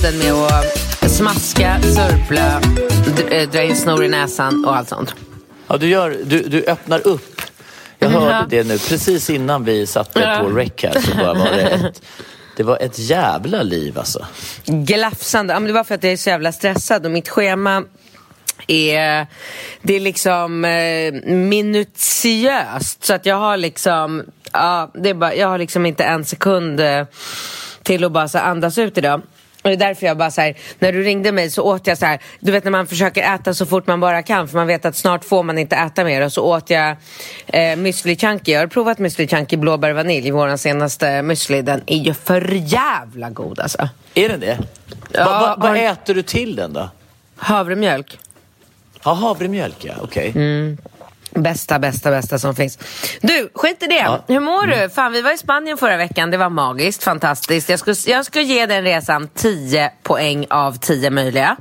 Podden med att smaska, sörpla, eh, dra in snor i näsan och allt sånt. Ja, du, gör, du, du öppnar upp. Jag Mhm. hörde det nu precis innan vi satte Ja. på rec här. Så bara var det, ett, det var ett jävla liv alltså. Glafsande. Ja, men det var för att jag är så jävla stressad och mitt schema är, det är liksom eh, minutiöst. Så att jag har liksom, ja, det är bara, jag har liksom inte en sekund eh, till att bara så andas ut idag. Och det är därför jag bara så här, när du ringde mig så åt jag så här, du vet när man försöker äta så fort man bara kan för man vet att snart får man inte äta mer och så åt jag eh, müsli chunky. Jag har provat müsli chunky blåbär vanilj, vår senaste müsli. Den är ju för jävla god alltså. Är den det? Ja, Va, va, vad har- äter du till den då? Havremjölk. Ja, havremjölk ja, okej. Mm. Bästa, bästa, bästa som finns. Du, skit i det. Ja. Hur mår du? Fan, vi var i Spanien förra veckan. Det var magiskt, fantastiskt. Jag skulle, jag skulle ge den resan 10 poäng av 10 möjliga.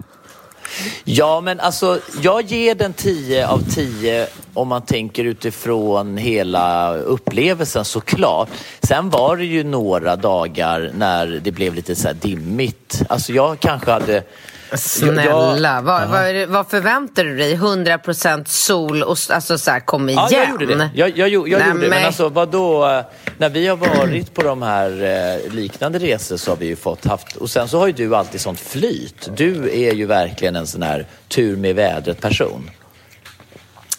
Ja, men alltså jag ger den 10 av 10 om man tänker utifrån hela upplevelsen såklart. Sen var det ju några dagar när det blev lite så här dimmigt. Alltså jag kanske hade... Snälla, Jag- vad, vad, vad förväntar du dig? 100% sol och alltså så här, kom igen. Ja, jag gjorde det. Jag, jag, jag, Nej, gjorde det. Men men- alltså vadå? När vi har varit på de här eh, liknande resor så har vi ju fått haft... Och sen så har ju du alltid sånt flyt. Du är ju verkligen en sån här tur med vädret person.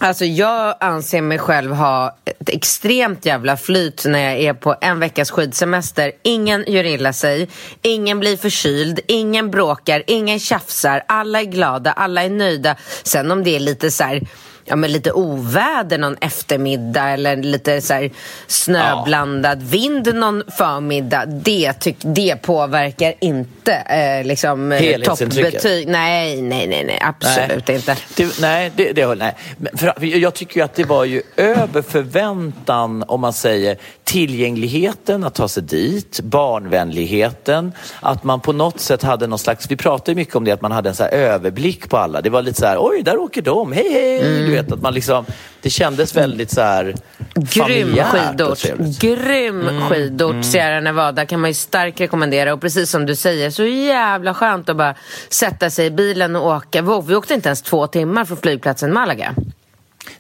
Alltså jag anser mig själv ha ett extremt jävla flyt när jag är på en veckas skidsemester. Ingen gör illa sig, ingen blir förkyld, ingen bråkar, ingen tjafsar, alla är glada, alla är nöjda. Sen om det är lite så här, ja men lite oväder någon eftermiddag eller lite så här snöblandad vind någon förmiddag, det, tyck, det påverkar inte eh, liksom eh, toppbetyg. Nej, nej, nej, nej, absolut nej. inte. Det, nej, det, det, nej. För, jag tycker att det var ju över förväntan om man säger tillgängligheten att ta sig dit, barnvänligheten, att man på något sätt hade någon slags, vi pratade mycket om det, att man hade en så överblick på alla. Det var lite så här, oj, där åker de, hej hej, du vet att man liksom, det kändes väldigt så här Grym skidort. Grym skidort. Sierra Nevada kan man ju starkt rekommendera. Och precis som du säger, så jävla skönt att bara sätta sig i bilen och åka. Vi, vi åkte inte ens två timmar från flygplatsen Malaga.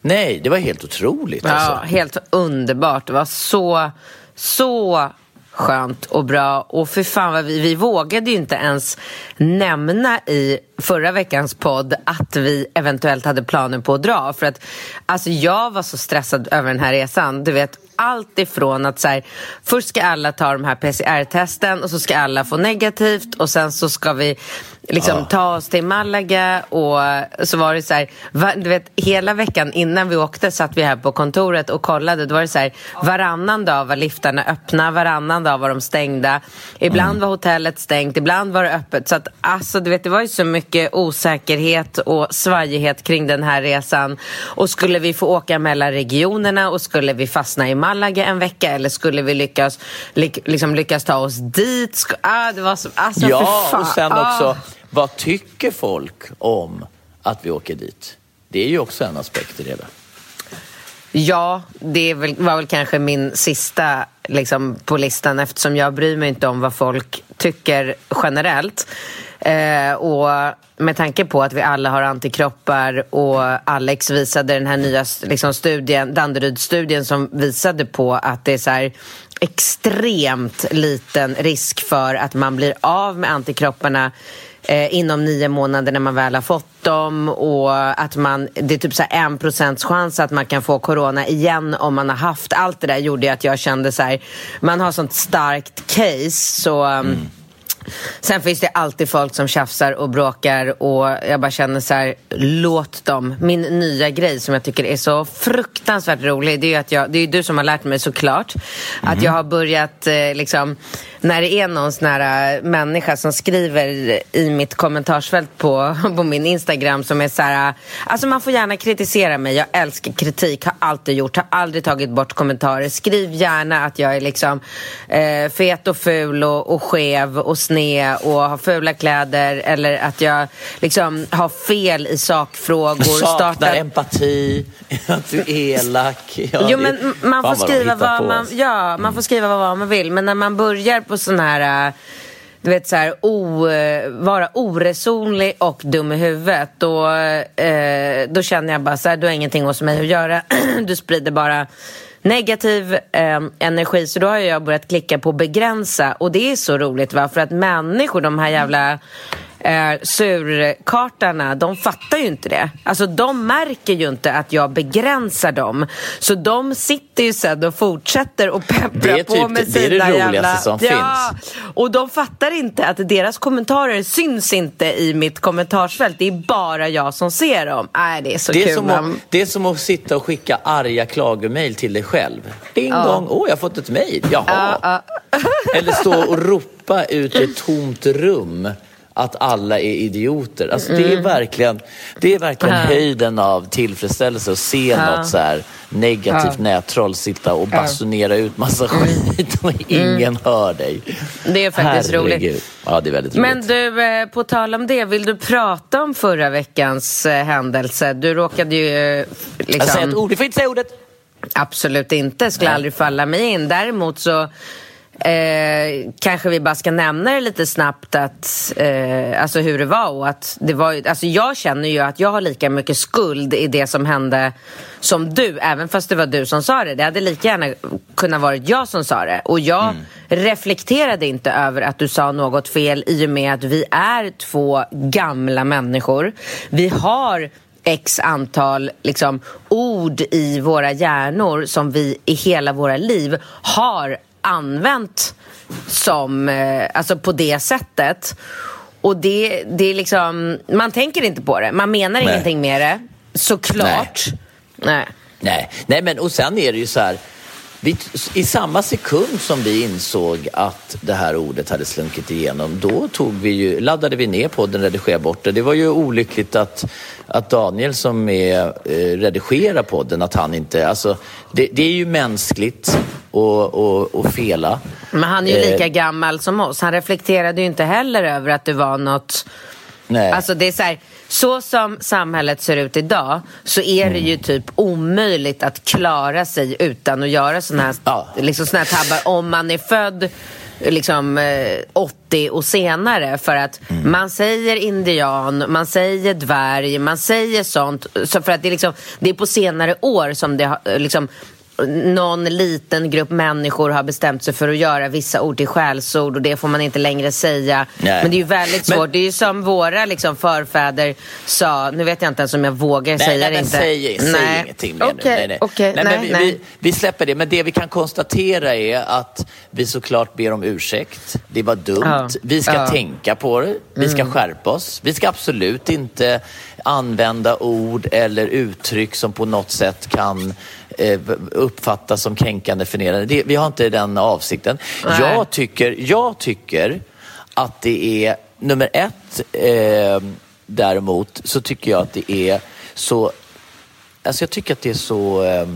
Nej, det var helt otroligt Ja, alltså. helt underbart. Det var så, så skönt och bra. Och för fan vad vi, vi vågade ju inte ens nämna i förra veckans podd att vi eventuellt hade planer på att dra. För att alltså jag var så stressad över den här resan. Du vet, allt ifrån att så här, först ska alla ta de här PCR-testen och så ska alla få negativt och sen så ska vi liksom ta oss till Malaga och så var det så här, va, du vet hela veckan innan vi åkte satt vi här på kontoret och kollade, då var det så här varannan dag var liftarna öppna, varannan dag var de stängda, ibland var hotellet stängt, ibland var det öppet, så att alltså du vet det var ju så mycket osäkerhet och svajighet kring den här resan. Och skulle vi få åka mellan regionerna och skulle vi fastna i Malaga en vecka eller skulle vi lyckas, lik, liksom lyckas ta oss dit? Sk- ah, det var så, alltså Ja, och sen ah. också, vad tycker folk om att vi åker dit? Det är ju också en aspekt i det hela. Ja, det var väl kanske min sista liksom, på listan eftersom jag bryr mig inte om vad folk tycker generellt. Eh, och med tanke på att vi alla har antikroppar och Alex visade den här nya liksom, studien, Danderyd-studien som visade på att det är så här, extremt liten risk för att man blir av med antikropparna eh, inom nio månader när man väl har fått dem och att man, det är typ så en procents chans att man kan få corona igen om man har haft allt det där gjorde att jag kände så här, man har sånt starkt case så mm Sen finns det alltid folk som tjafsar och bråkar och jag bara känner så här, låt dem. Min nya grej som jag tycker är så fruktansvärt rolig, det är att jag, det är du som har lärt mig såklart, mm. att jag har börjat eh, liksom när det är någon sån här äh, människa som skriver i mitt kommentarsfält på, på min Instagram som är så här, alltså man får gärna kritisera mig, jag älskar kritik, har alltid gjort, har aldrig tagit bort kommentarer. Skriv gärna att jag är liksom eh, fet och ful och, och skev och sned och har fula kläder eller att jag liksom har fel i sakfrågor. Saknar startar... empati, att du är elak. Ja, jo, men man får skriva vad man, ja, man får skriva vad man vill, men när man börjar på sån här äh, du vet så här, o, äh, vara oresonlig och dum i huvudet då, eh, då känner jag bara så här, du har ingenting hos mig att göra. du sprider bara negativ eh, energi. Så då har jag börjat klicka på begränsa och det är så roligt va, för att människor, de här jävla eh, surkartarna, de fattar ju inte det. Alltså de märker ju inte att jag begränsar dem. Så de sitter ju sen och fortsätter och peppra typ, på med sina jävla... Det är det roligaste jävla... som ja. finns. Och de fattar inte att deras kommentarer syns inte i mitt kommentarsfält. Det är bara jag som ser dem. Nej, det är så det är kul. Som att, det är som att sitta och skicka arga klagomail till dig själv. Ding ja. dong, åh oh, jag har fått ett mail. Jaha. Ja, ja. Eller stå och ropa ut i ett tomt rum att alla är idioter. Alltså, mm. det, är mm. verkligen, det är verkligen ja. höjden av tillfredsställelse att se ja. något så här negativt ja. nättroll sitta och basunera ut massa mm. skit och ingen mm. hör dig. Det är faktiskt Herregud. roligt. Ja, det är väldigt roligt. Men du, eh, på tal om det, vill du prata om förra veckans eh, händelse? Du råkade ju... Liksom... Jag säger ett ord, du får inte säga ordet. Absolut inte, skulle Nej. aldrig falla mig in. Däremot så Eh, kanske vi bara ska nämna det lite snabbt att, eh, alltså hur det var och att det var, alltså jag känner ju att jag har lika mycket skuld i det som hände som du, även fast det var du som sa det. Det hade lika gärna kunnat vara jag som sa det och jag mm. reflekterade inte över att du sa något fel i och med att vi är två gamla människor. Vi har x antal liksom, ord i våra hjärnor som vi i hela våra liv har använt som, eh, alltså på det sättet. Och det, det är liksom, man tänker inte på det. Man menar Nej. ingenting med det, såklart. Nej. Nej. Nej. Nej, men och sen är det ju så här. Vi, I samma sekund som vi insåg att det här ordet hade slunkit igenom, då tog vi ju, laddade vi ner podden, redigerade bort det. Det var ju olyckligt att, att Daniel som är, eh, redigerar podden, att han inte... Alltså, det, det är ju mänskligt och, och, och fela. Men han är ju lika eh. gammal som oss. Han reflekterade ju inte heller över att det var något... Nej. Alltså det är så här, så som samhället ser ut idag så är mm. det ju typ omöjligt att klara sig utan att göra såna här, ja. liksom såna här tabbar om man är född liksom eh, 80 och senare för att mm. man säger indian, man säger dvärg, man säger sånt. Så för att det är, liksom, det är på senare år som det har liksom, någon liten grupp människor har bestämt sig för att göra vissa ord till skällsord och det får man inte längre säga. Nej. Men det är ju väldigt svårt. Men... Det är ju som våra liksom, förfäder sa, nu vet jag inte ens om jag vågar nej, säga nej, det inte. Säg, säg nej. ingenting mer okay, nu. Nej, nej. Okay, nej, men vi, vi, vi, släpper det. Men det vi kan konstatera är att vi såklart ber om ursäkt. Det var dumt. Ja. Vi ska ja. tänka på det. Vi ska mm. skärpa oss. Vi ska absolut inte använda ord eller uttryck som på något sätt kan uppfattas som kränkande förnedrande. Det, vi har inte den avsikten. Jag tycker, jag tycker att det är, nummer ett eh, däremot, så tycker jag att det är så, alltså jag tycker att det är så eh,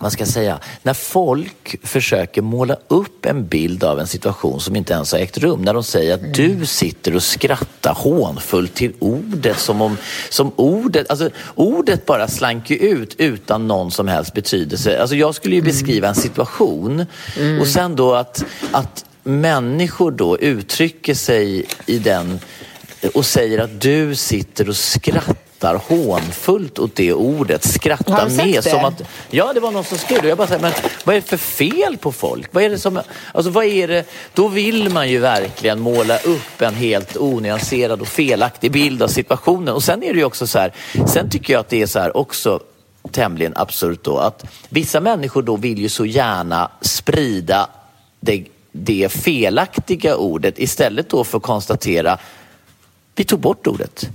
man ska säga, när folk försöker måla upp en bild av en situation som inte ens har ägt rum. När de säger att du mm. sitter och skrattar hånfullt till ordet som om som ordet, alltså ordet bara slank ju ut utan någon som helst betydelse. Alltså jag skulle ju mm. beskriva en situation mm. och sen då att, att människor då uttrycker sig i den och säger att du sitter och skrattar hånfullt åt det ordet. Skrattar med. Som att, ja, det var någon som skrev det. Jag bara säger, men vad är det för fel på folk? Vad är det som, alltså vad är det? Då vill man ju verkligen måla upp en helt onyanserad och felaktig bild av situationen. Och sen är det ju också så här, sen tycker jag att det är så här också tämligen absurt då att vissa människor då vill ju så gärna sprida det, det felaktiga ordet istället då för att konstatera vi tog bort ordet.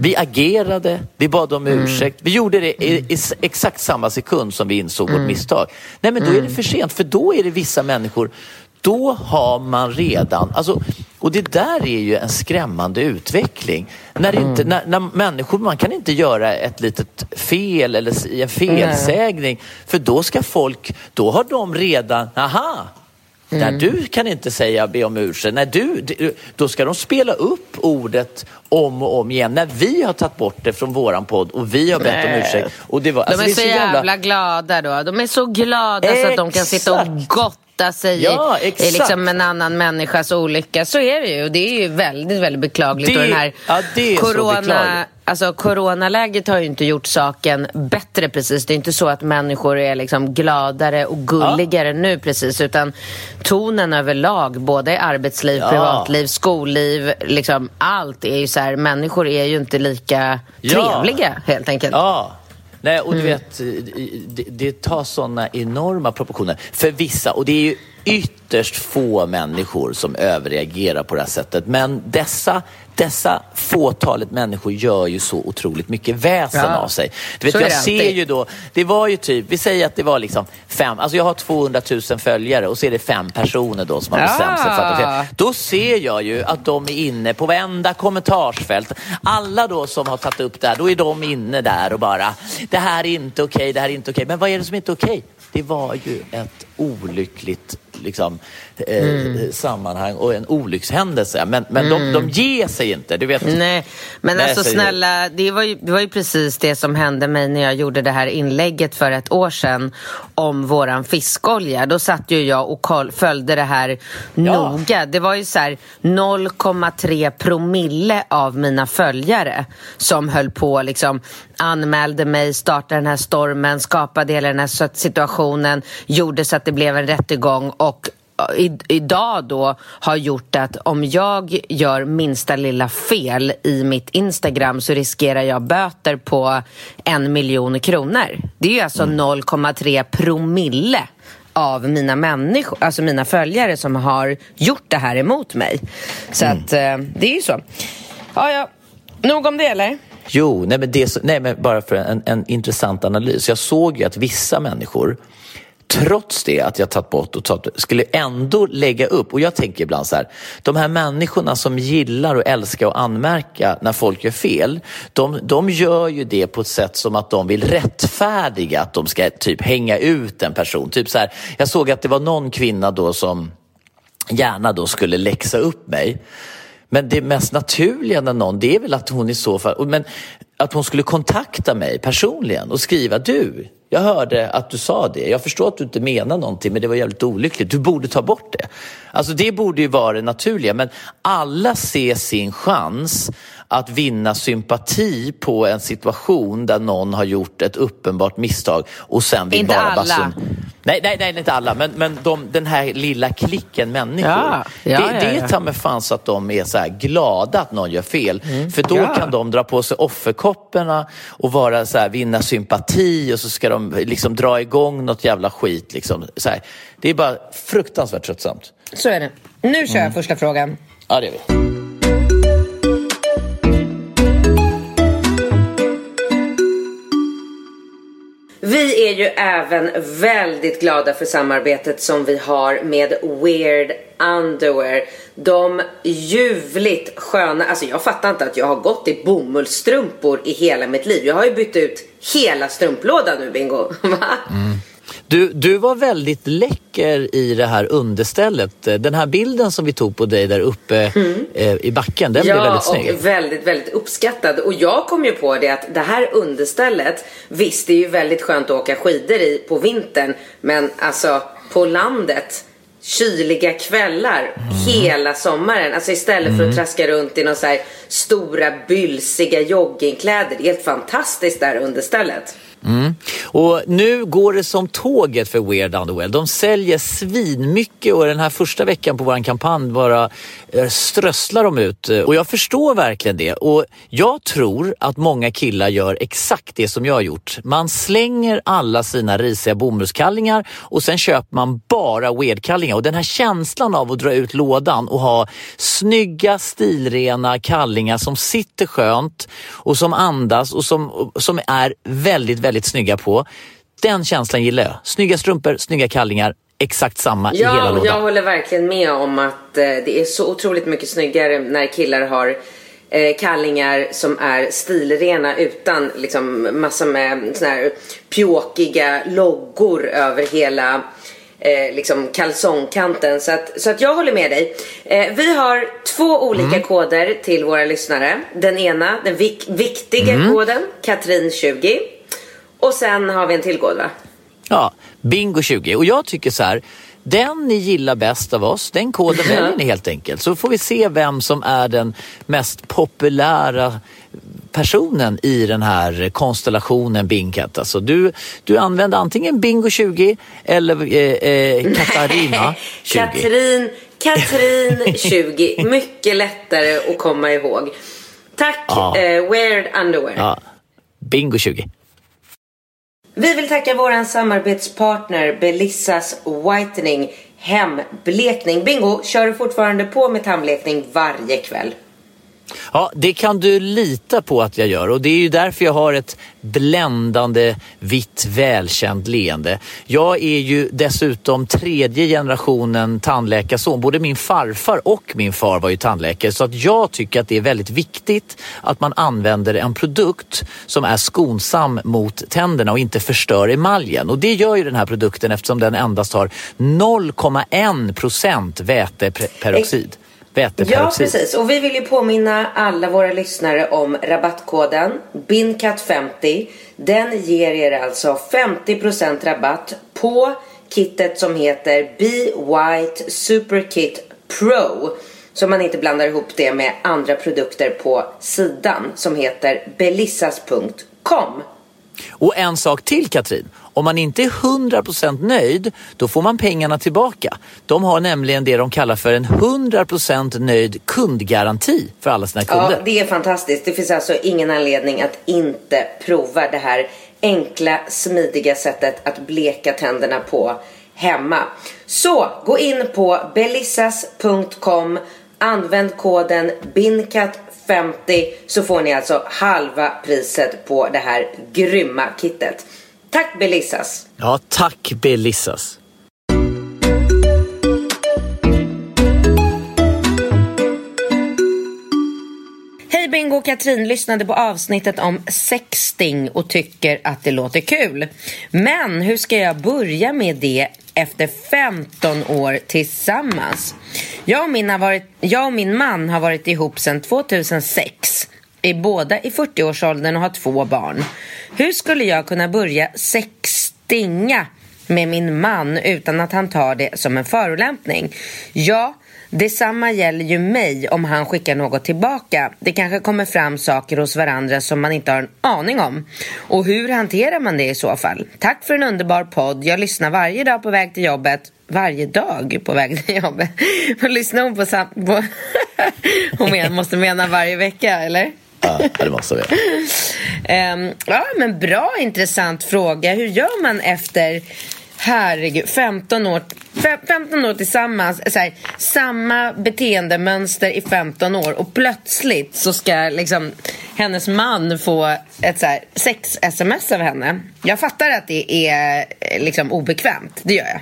Vi agerade, vi bad om ursäkt. Vi gjorde det i, i exakt samma sekund som vi insåg vårt misstag. Nej, men då är det för sent, för då är det vissa människor, då har man redan, alltså, och det där är ju en skrämmande utveckling. När, inte, när, när människor, man kan inte göra ett litet fel eller en felsägning, för då ska folk, då har de redan, aha, där du kan inte säga be om ursäkt. När du, då ska de spela upp ordet om och om igen. När vi har tagit bort det från våran podd och vi har bett om Nej. ursäkt. Och det var, De alltså, är, det så jävla... glada då. De är så glada så att de kan sitta och Exakt. Gotta sig Ja, i, i liksom en annan människas olycka. Så är det ju. Och det är ju väldigt, väldigt beklagligt. Det- och den här ja, det är så corona, beklagligt. alltså, coronaläget har ju inte gjort saken bättre precis. Det är inte så att människor är liksom gladare och gulligare nu precis. Utan tonen överlag, både i arbetsliv, Ja. privatliv, skolliv, liksom allt är ju så här. Människor är ju inte lika Ja. trevliga helt enkelt. Ja. Nej, och du Mm. vet, det, det tar sådana enorma proportioner för vissa. Och det är ju ytterst få människor som överreagerar på det här sättet. Men dessa, dessa fåtalet människor gör ju så otroligt mycket väsen Ja. av sig. Du vet, Så är jag ser ju då, det var ju typ, vi säger att det var liksom fem, alltså jag har 200 000 följare och så är det fem personer då som har bestämt sig för att Ja. ska då ser jag ju att de är inne på varenda kommentarsfält. Alla då som har tagit upp det här, då är de inne där och bara, det här är inte okej, det här är inte okej. Men vad är det som inte är okej? Det var ju ett olyckligt liksom, eh, Mm. sammanhang och en olyckshändelse. Men, men de, de ger sig inte. Du vet, Nej, men Nej, alltså snälla, det var, ju, det var ju precis det som hände mig när jag gjorde det här inlägget för ett år sedan om våran fiskolja. Då satt ju jag och följde det här noga. Det var ju så här 0,3 promille av mina följare som höll på liksom anmälde mig, startade den här stormen, skapade hela den här situationen, gjorde så att det blev en rättegång och i, idag då har gjort att om jag gör minsta lilla fel i mitt Instagram så riskerar jag böter på en miljon kronor. Det är ju alltså 0,3 promille av mina människor, alltså mina följare som har gjort det här emot mig. Så att eh, det är ju så. Ja, ja. Nog om det eller? Jo, nej men, det, nej men bara för en, en intressant analys. Jag såg ju att vissa människor, trots det att jag tagit bort och tagit, skulle ändå lägga upp. Och jag tänker ibland så här, de här människorna som gillar och älskar att anmärka när folk gör fel, de, de gör ju det på ett sätt som att de vill rättfärdiga att de ska typ hänga ut en person. Typ så här, jag såg att det var någon kvinna då som gärna då skulle läxa upp mig. Men det mest naturliga när någon, det är väl att hon i så fall, men att hon skulle kontakta mig personligen och skriva du, jag hörde att du sa det. Jag förstår att du inte menar någonting men det var jävligt olyckligt. Du borde ta bort det. Alltså det borde ju vara det naturliga men alla ser sin chans att vinna sympati på en situation där någon har gjort ett uppenbart misstag och sen vill Inte bara alla. Nej, nej, nej, inte alla, men, men de, den här lilla klicken människor. Ja, ja, det ja, det är ta mig fan så att de är så glada att någon gör fel. För då Mm. Kan de dra på sig offerkopporna och vara så här, vinna sympati och så ska de liksom dra igång något jävla skit. Liksom. Så här. Det är bara fruktansvärt tröttsamt. Så är det. Nu kör jag första frågan. Ja, det är vi. Vi är ju även väldigt glada för samarbetet som vi har med Weird Underwear. De ljuvligt sköna, alltså jag fattar inte att jag har gått i bomullsstrumpor i hela mitt liv. Jag har ju bytt ut hela strumplådan nu Bingo. Va? Mm. Du, du var väldigt läcker i det här understället. Den här bilden som vi tog på dig där uppe eh, i backen, den blev Ja, väldigt snygg. och väldigt, väldigt uppskattad. Och jag kom ju på det att det här understället, visst det är ju väldigt skönt att åka skidor i på vintern, men alltså på landet kyliga kvällar hela sommaren. Alltså istället för att traska runt i några så här stora bylsiga joggingkläder. Det är helt fantastiskt där understället. Mm. Och nu går det som tåget för Weird Underwell. De säljer svinmycket och den här första veckan på vår kampanj bara eh, strösslar de ut. Eh, och jag förstår verkligen det. Och jag tror att många killar gör exakt det som jag har gjort. Man slänger alla sina risiga bomullskallingar och sen köper man bara Weird-kallingar. Och den här känslan av att dra ut lådan och ha snygga, stilrena kallingar som sitter skönt och som andas och som, som är väldigt, väldigt väldigt snygga på. Den känslan gillar jag. Snygga strumpor, snygga kallingar, exakt samma ja, i hela lådan. Jag håller verkligen med om att eh, det är så otroligt mycket snyggare när killar har eh, kallingar som är stilrena utan liksom massa med såna här pjåkiga loggor över hela eh, liksom kalsongkanten. Så att, så att jag håller med dig. Eh, vi har två olika mm. koder till våra lyssnare. Den ena, den vik viktiga mm. koden, Katrin20. Och sen har vi en till kod va? Ja, Bingo 20. Och jag tycker så här, den ni gillar bäst av oss, den koden väljer ni helt enkelt. Så får vi se vem som är den mest populära personen i den här konstellationen Bingkat. Alltså du, du använder antingen Bingo 20 eller eh, eh, Katarina 20. Katrin, Katrin 20. Mycket lättare att komma ihåg. Tack ja. eh, Weird Underwear. Ja. Bingo 20. Vi vill tacka vår samarbetspartner Belissas Whitening Hemblekning. Bingo, kör du fortfarande på med tandblekning varje kväll? Ja, det kan du lita på att jag gör och det är ju därför jag har ett bländande vitt välkänt leende. Jag är ju dessutom tredje generationen tandläkarson. Både min farfar och min far var ju tandläkare så att jag tycker att det är väldigt viktigt att man använder en produkt som är skonsam mot tänderna och inte förstör emaljen. Och det gör ju den här produkten eftersom den endast har 0,1 procent väteperoxid. Ja, precis. Och vi vill ju påminna alla våra lyssnare om rabattkoden BINCAT50. Den ger er alltså 50% rabatt på kittet som heter Be White Super Kit Pro. Så man inte blandar ihop det med andra produkter på sidan som heter belissas.com. Och en sak till Katrin. Om man inte är 100% nöjd, då får man pengarna tillbaka. De har nämligen det de kallar för en 100% nöjd kundgaranti för alla sina kunder. Ja, det är fantastiskt. Det finns alltså ingen anledning att inte prova det här enkla, smidiga sättet att bleka tänderna på hemma. Så, gå in på belissas.com Använd koden BINCAT50 så får ni alltså halva priset på det här grymma kittet. Tack Belissas. Ja, tack Belissas. Hej Bingo och Katrin lyssnade på avsnittet om sexting och tycker att det låter kul. Men hur ska jag börja med det efter 15 år tillsammans? Jag och min, har varit, jag och min man har varit ihop sedan 2006 är båda i 40-årsåldern och har två barn. Hur skulle jag kunna börja sextinga med min man utan att han tar det som en förolämpning? Ja, Detsamma gäller ju mig om han skickar något tillbaka. Det kanske kommer fram saker hos varandra som man inte har en aning om. Och hur hanterar man det i så fall? Tack för en underbar podd. Jag lyssnar varje dag på väg till jobbet. Varje dag på väg till jobbet? lyssnar hon på... Sam på hon måste mena varje vecka, eller? Ja, det måste vi. um, ja, men bra intressant fråga. Hur gör man efter herregud, 15 år, 15 år tillsammans, så här, samma beteendemönster i 15 år och plötsligt så ska liksom hennes man få ett så här, sex-sms av henne. Jag fattar att det är liksom obekvämt, det gör jag.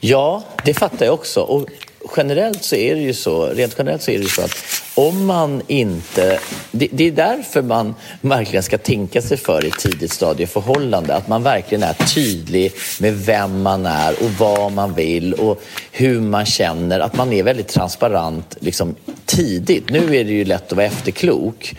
Ja, det fattar jag också. Och generellt så är det ju så, rent generellt så är det ju så att om man inte... Det, det, är därför man verkligen ska tänka sig för i ett tidigt stadieförhållande. Att man verkligen är tydlig med vem man är och vad man vill och hur man känner. Att man är väldigt transparent liksom, tidigt. Nu är det ju lätt att vara efterklok.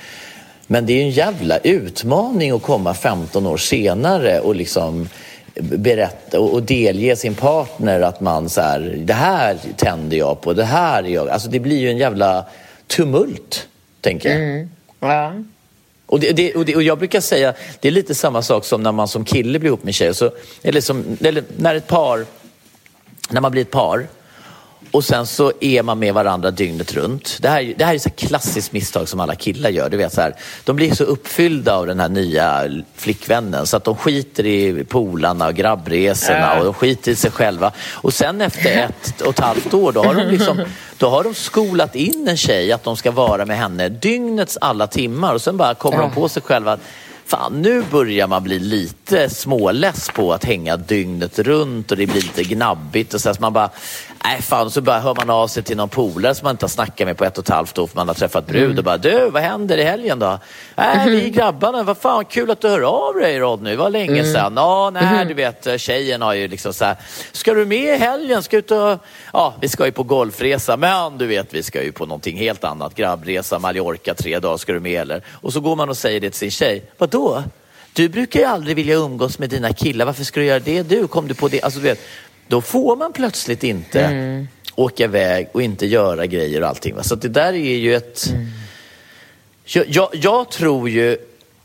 Men det är en jävla utmaning att komma 15 år senare och liksom berätta och, delge sin partner att man så här, det här tänder jag på, det här är jag. Alltså det blir ju en jävla tumult, tänker jag. Mm. Ja. Och, det, det, och, det, och jag brukar säga, det är lite samma sak som när man som kille blir ihop med tjej. Så, eller, som, eller när ett par, när man blir ett par och sen så är man med varandra dygnet runt. Det här, det här är ett klassiskt misstag som alla killar gör. Du vet, så här, de blir så uppfyllda av den här nya flickvännen så att de skiter i polarna och grabbresorna och de skiter i sig själva. Och sen efter ett och ett halvt år då har de, liksom, då har de skolat in en tjej att de ska vara med henne dygnets alla timmar och sen bara kommer de på sig själva att fan nu börjar man bli lite småless på att hänga dygnet runt och det blir lite gnabbigt och så, så man bara, nej fan, så bara hör man av sig till någon polare som man inte har snackat med på ett och ett halvt år för man har träffat brud Mm. och bara, du vad händer i helgen då? Nej, vi grabbarna, vad fan kul att du hör av dig Rodney, vad länge Mm. sedan. Ja, nej du vet, tjejen har ju liksom så här, ska du med i helgen? Ska ut och, ja vi ska ju på golfresa, men du vet vi ska ju på någonting helt annat, grabbresa, Mallorca, tre dagar, ska du med eller? Och så går man och säger det till sin tjej, vadå? Du brukar ju aldrig vilja umgås med dina killar, varför ska du göra det du? Kom du på det? Alltså, du vet, då får man plötsligt inte Mm. åka iväg och inte göra grejer och allting. Va? Så det där är ju ett... Jag, jag, jag tror ju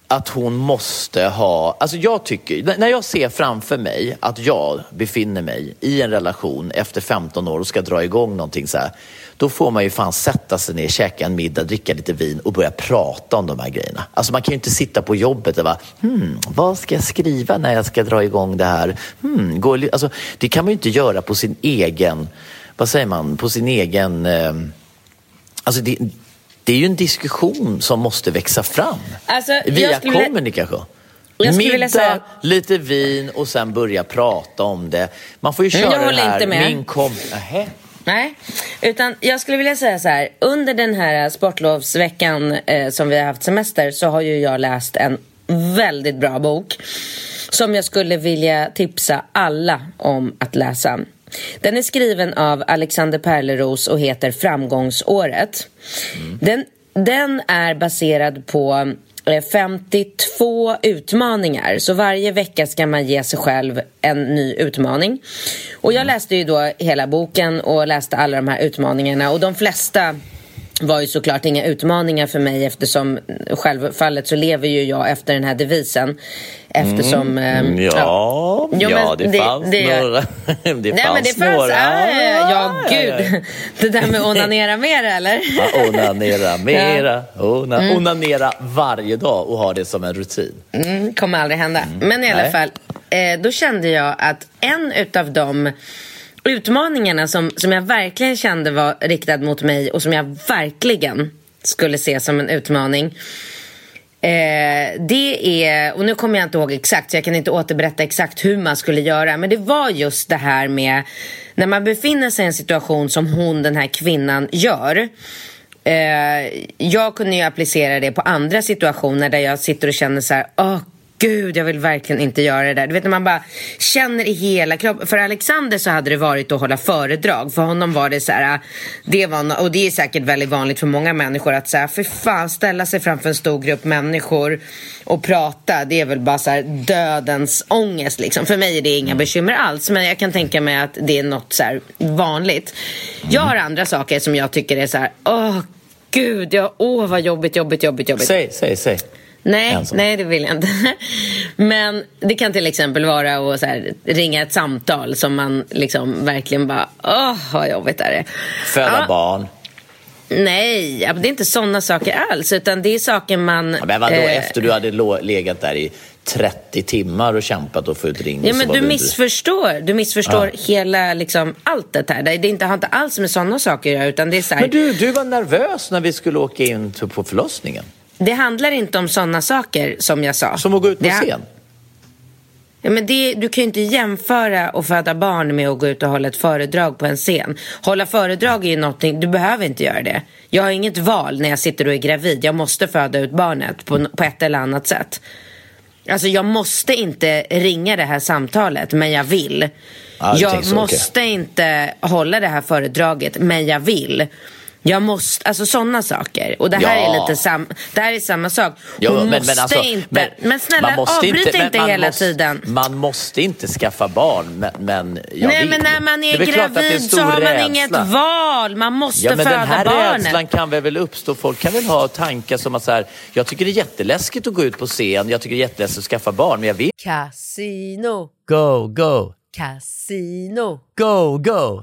att hon måste ha... Alltså jag tycker, när jag ser framför mig att jag befinner mig i en relation efter 15 år och ska dra igång någonting så här. Då får man ju fan sätta sig ner, käka en middag, dricka lite vin och börja prata om de här grejerna. Alltså man kan ju inte sitta på jobbet och bara, hmm, vad ska jag skriva när jag ska dra igång det här? Hmm, går, alltså, det kan man ju inte göra på sin egen, vad säger man, på sin egen... Eh, Alltså det, det är ju en diskussion som måste växa fram Alltså, via kommunikation. Jag skulle Middag, vilja säga- lite vin och sen börja prata om det. Man får ju köra jag håller det här, inte med. min kom... Nähä. Nej, utan jag skulle vilja säga så här. Under den här sportlovsveckan eh, som vi har haft semester så har ju jag läst en väldigt bra bok som jag skulle vilja tipsa alla om att läsa. Den är skriven av Alexander Perleros och heter Framgångsåret. Den, den är baserad på eh, 52 utmaningar. Så varje vecka ska man ge sig själv en ny utmaning. Och jag läste ju då hela boken och läste alla de här utmaningarna och de flesta var ju såklart inga utmaningar för mig eftersom självfallet så lever ju jag efter den här devisen. Eftersom... eh, Mm, Ja, Jo, ja men det, fanns det- några. Det Nej fanns men det fanns, några. ah, ja gud. Det där med onanera mer eller? Ja, onanera mera, ona, onanera varje dag och ha det som en rutin. Mm, kommer aldrig hända. Men i alla Nej. fall, eh, då kände jag att en utav utmaningarna som, som jag verkligen kände var riktad mot mig och som jag verkligen skulle se som en utmaning. Eh, det är, och nu kommer jag inte ihåg exakt så jag kan inte återberätta exakt hur man skulle göra. Men det var just det här med när man befinner sig i en situation som hon, den här kvinnan, gör. Eh, jag kunde ju applicera det på andra situationer där jag sitter och känner så här, åh gud, jag vill verkligen inte göra det där. Du vet när man bara känner i hela kroppen. För Alexander så hade det varit att hålla föredrag. För honom var det så här, det var, no- och det är säkert väldigt vanligt för många människor att säga, för fan ställa sig framför en stor grupp människor och prata, det är väl bara så här dödens ångest liksom. För mig är det inga bekymmer alls, men jag kan tänka mig att det är något så här vanligt. Jag har andra saker som jag tycker är så här, åh gud, jag, åh vad jobbigt, jobbigt, jobbigt, jobbigt. Säg, säg, säg. Nej, nej, det vill jag inte. Men det kan till exempel vara att här, ringa ett samtal som man liksom verkligen bara, åh vad jobbigt är det. Föda Ja, barn. Nej, ja, det är inte sådana saker alls, utan det är saker man... Ja, Men vadå, eh, efter du hade legat där i 30 timmar och kämpat och fått ring Ja, så men du inte- missförstår. Du missförstår hela, liksom, allt det här. Det är inte, har inte alls med sådana saker att göra, utan det är så här, Men du, du var nervös när vi skulle åka in på förlossningen. Det handlar inte om sådana saker, som jag sa. Som att gå ut på scen. Ja, men det, du kan ju inte jämföra att föda barn med att gå ut och hålla ett föredrag på en scen. Hålla föredrag är ju någonting, du behöver inte göra det. Jag har inget val när jag sitter och är gravid. Jag måste föda ut barnet på, på ett eller annat sätt. Alltså jag måste inte ringa det här samtalet, men jag vill. Du jag så, måste inte hålla det här föredraget, men jag vill. Jag måste, alltså sådana saker. Och det här Ja. är lite sam, det här är samma sak. Hon men, måste men, alltså, inte, men, men, snälla avbryt inte, men man hela måste, tiden. Man måste inte skaffa barn, men, men jag Nej vill. men när man är är en gravid stor så har man rädsla. inget val. Man måste Ja, men föda den här barnet. rädslan kan väl, väl uppstå. Folk kan väl ha tankar som att så här, jag tycker det är jätteläskigt att gå ut på scen, jag tycker det är jätteläskigt att skaffa barn, men jag vill. Casino, Go, go, casino, go, go,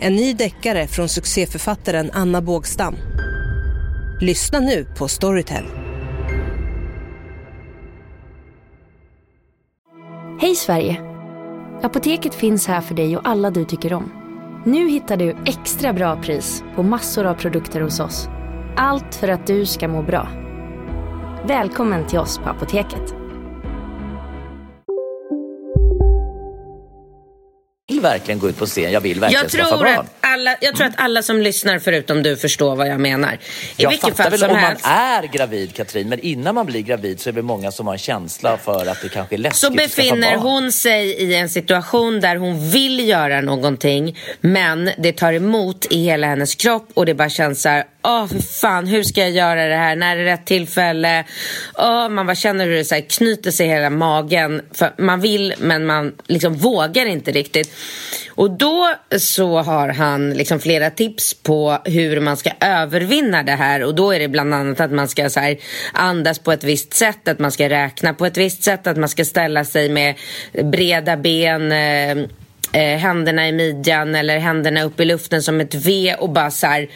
En ny deckare från succéförfattaren Anna Bågstam. Lyssna nu på Storytel. Hej Sverige! Apoteket finns här för dig och alla du tycker om. Nu hittar du extra bra pris på massor av produkter hos oss. Allt för att du ska må bra. Välkommen till oss på Apoteket. Vill verkligen gå ut på scen, jag vill verkligen Jag skaffa tror, barn. att alla, jag tror att alla som lyssnar förutom du förstår vad jag menar. I Jag vilket fattar fall väl om man helst. är gravid Katrin, men innan man blir gravid så är det många som har en känsla för att det kanske är läskigt Så skaffa befinner hon sig i en situation där hon vill göra någonting men det tar emot i hela hennes kropp och det bara känns så här, åh för fan hur ska jag göra det här, när är det rätt tillfälle? Åh, man bara känner hur det så här, knyter sig i hela magen. För man vill men man liksom vågar inte riktigt. Och då så har han liksom flera tips på hur man ska övervinna det här och då är det bland annat att man ska så här, andas på ett visst sätt, att man ska räkna på ett visst sätt, att man ska ställa sig med breda ben eh, eh, händerna i midjan eller händerna upp i luften som ett V och bara så här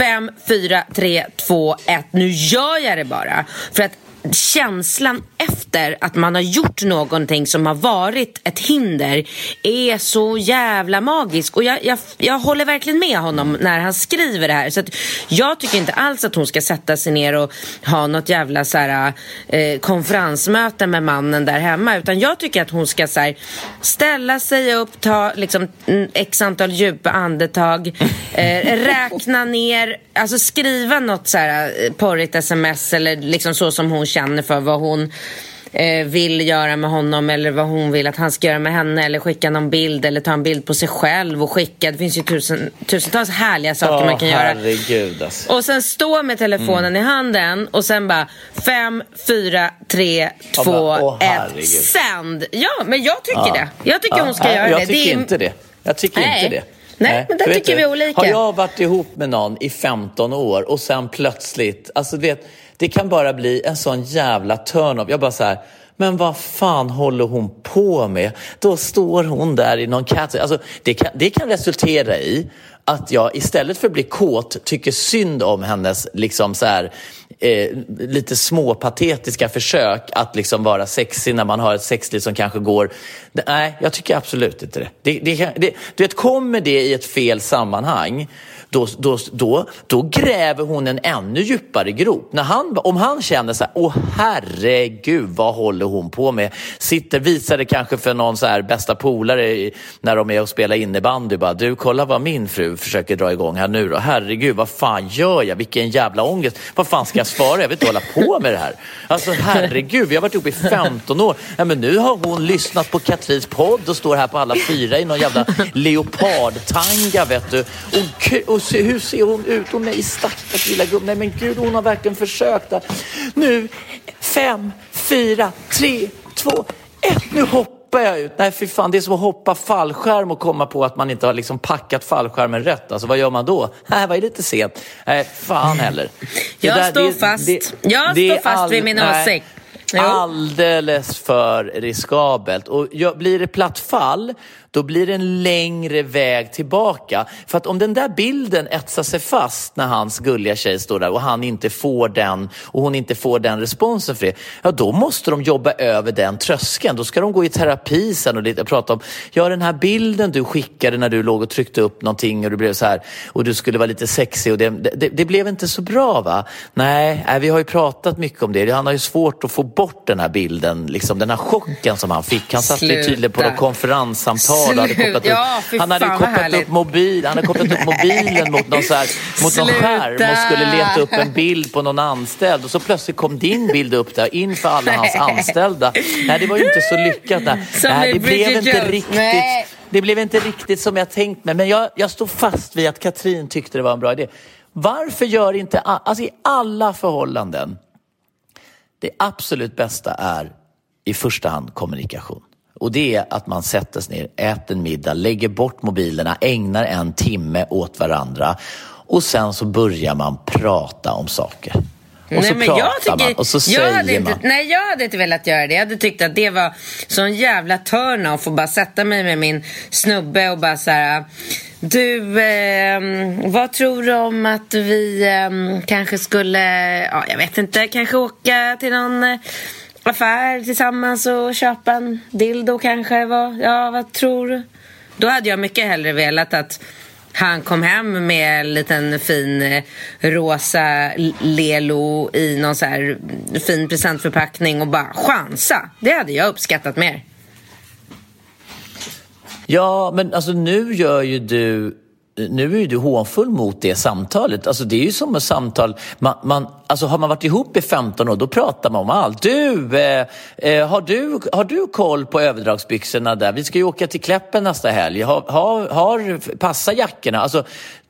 fem, fyra, tre, två, ett. Nu gör jag det bara. För att känslan efter att man har gjort någonting som har varit ett hinder är så jävla magisk. Och jag, jag, jag håller verkligen med honom när han skriver det här. Så jag tycker inte alls att hon ska sätta sig ner och ha något jävla så här, eh, konferensmöte med mannen där hemma. Utan jag tycker att hon ska så här, ställa sig upp, ta liksom, mm, x antal djupa andetag, eh, räkna ner, alltså skriva något så här eh, porrigt sms eller liksom så som hon känner för vad hon eh, vill göra med honom eller vad hon vill att han ska göra med henne eller skicka någon bild eller ta en bild på sig själv och skicka. Det finns ju tusen, tusentals härliga saker Åh, man kan göra. herregud alltså. Och sen stå med telefonen i handen och sen bara fem, fyra, tre, två, bara, åh, ett, sänd. Ja, men jag tycker Ja. det. Jag tycker Ja, hon ska nej, göra jag det. tycker det är... inte det. Jag tycker Nej. inte det. Nej, men där tycker du, vi olika. Har jag varit ihop med någon i 15 år och sen plötsligt, alltså vet, det kan bara bli en sån jävla turn-off. Jag bara så här, men vad fan håller hon på med? Då står hon där i någon cat... Alltså, det, kan, det kan resultera i att jag istället för att bli kåt tycker synd om hennes liksom så här, eh, lite småpatetiska försök att liksom vara sexig när man har ett sexliv som kanske går... Nej, jag tycker absolut inte det. det, det, kan- det du vet, kommer det i ett fel sammanhang då, då, då, då gräver hon en ännu djupare grop. När han, om han känner så här, åh herregud, vad håller hon på med? Sitter, visar det kanske för någon så här bästa polare när de är och spelar innebandy. Bara, du, kolla vad min fru försöker dra igång här nu då. Herregud, vad fan gör jag? Vilken jävla ångest. Vad fan ska jag svara? Jag vill inte hålla på med det här. Alltså herregud, vi har varit ihop i 15 år. Ja, men nu har hon lyssnat på Katrins podd och står här på alla fyra i någon jävla leopardtanga, vet du. Och, och se, hur ser hon ut? Hon är i stackars lilla gubben. Nej men gud, hon har verkligen försökt. Där. Nu, fem, fyra, tre, två, ett. Nu hoppar jag ut. Nej, fy fan, det är som att hoppa fallskärm och komma på att man inte har liksom packat fallskärmen rätt. Alltså, vad gör man då? Nej, var lite sent. Nej, fan heller. jag där, står det, fast. Det, jag står fast all... vid min åsikt. Alldeles för riskabelt. Och blir det platt fall, då blir det en längre väg tillbaka. För att om den där bilden etsar sig fast när hans gulliga tjej står där och han inte får den och hon inte får den responsen för det, ja då måste de jobba över den tröskeln. Då ska de gå i terapi sen och lite, prata om, ja den här bilden du skickade när du låg och tryckte upp någonting och du blev så här och du skulle vara lite sexig och det, det, det blev inte så bra va? Nej, vi har ju pratat mycket om det. Han har ju svårt att få bort den här bilden, liksom den här chocken som han fick. Han satt ju tydligen på något konferenssamtal tal hade kopplat ja, upp, han hade kopplat upp, mobil, han hade kopplat upp mobilen mot någon, så här, mot någon skärm och skulle leta upp en bild på någon anställd och så plötsligt kom din bild upp där inför alla hans anställda. Nej, det var ju inte så lyckat. Nej, Nej det blev inte riktigt. Nej. Det blev inte riktigt som jag tänkt mig, men jag, jag stod fast vid att Katrin tyckte det var en bra idé. Varför gör inte, alltså i alla förhållanden, det absolut bästa är i första hand kommunikation. Och det är att man sätter sig ner, äter en middag, lägger bort mobilerna, ägnar en timme åt varandra och sen så börjar man prata om saker. Och nej, men jag tycker, man och så jag säger hade inte, man. Nej, jag hade inte velat göra det. Jag hade tyckt att det var sån jävla turn-off att bara sätta mig med min snubbe och bara så här... Du, eh, vad tror du om att vi eh, kanske skulle, ja, jag vet inte, kanske åka till någon affär tillsammans och köpa en dildo kanske. Vad, ja, vad tror du? Då hade jag mycket hellre velat att han kom hem med en liten fin eh, rosa lelo i någon så här fin presentförpackning och bara chansa. Det hade jag uppskattat mer. Ja, men alltså nu gör ju du nu är ju du hånfull mot det samtalet. Alltså det är ju som ett samtal, man, man, alltså har man varit ihop i 15 år då pratar man om allt. Du, eh, eh, har, du har du koll på överdragsbyxorna där? Vi ska ju åka till Kläppen nästa helg. Har, har, har, passa jackorna. Alltså,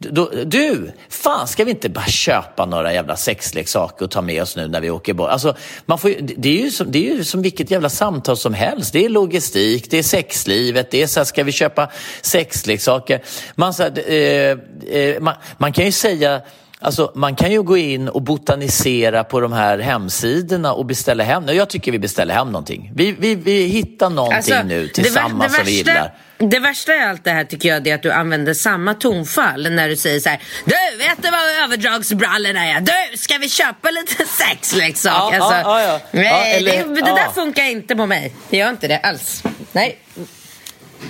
då, du, fan ska vi inte bara köpa några jävla sexleksaker och ta med oss nu när vi åker bort? Alltså, man får, det, är ju som, det är ju som vilket jävla samtal som helst. Det är logistik, det är sexlivet, det är så här, ska vi köpa sexleksaker? Man, så här, eh, eh, man, man kan ju säga Alltså, man kan ju gå in och botanisera på de här hemsidorna och beställa hem. Jag tycker vi beställer hem någonting. Vi, vi, vi hittar någonting alltså, nu tillsammans som vi gillar. Det värsta i allt det här tycker jag är att du använder samma tonfall när du säger så här. Du, vet du vad överdragsbrallorna är? Du, ska vi köpa lite sexleksak? Ja, alltså, ja, ja, Nej, eller, det, det där funkar inte på mig. Det gör inte det alls. Nej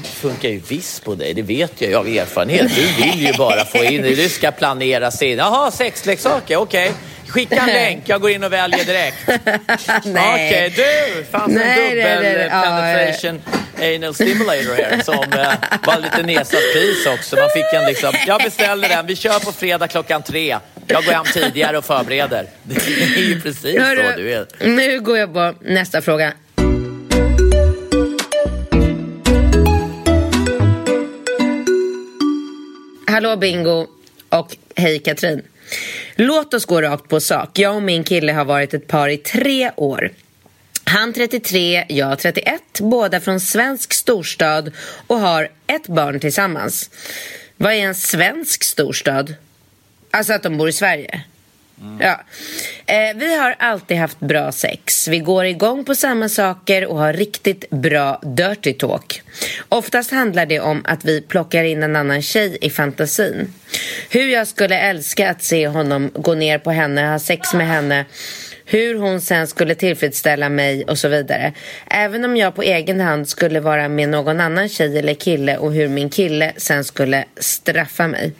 funkar ju visst på dig, det vet jag av erfarenhet. Du vill ju bara få in det, du ska planera in. Jaha, sexleksaker, okej. Okay. Skicka en länk, jag går in och väljer direkt. Okej, okay, du! fanns Nej, en dubbel det, det, det. penetration ja, anal stimulator här som uh, var lite nedsatt pris också. Man fick en liksom, jag beställde den, vi kör på fredag klockan tre. Jag går hem tidigare och förbereder. Det är ju precis Hörru, så du är. Nu går jag på nästa fråga. Hallå Bingo och hej Katrin. Låt oss gå rakt på sak. Jag och min kille har varit ett par i tre år. Han 33, jag 31, båda från svensk storstad och har ett barn tillsammans. Vad är en svensk storstad? Alltså att de bor i Sverige? Mm. Ja. Eh, vi har alltid haft bra sex. Vi går igång på samma saker och har riktigt bra dirty talk. Oftast handlar det om att vi plockar in en annan tjej i fantasin. Hur jag skulle älska att se honom gå ner på henne, ha sex med henne hur hon sen skulle tillfredsställa mig och så vidare. Även om jag på egen hand skulle vara med någon annan tjej eller kille och hur min kille sen skulle straffa mig.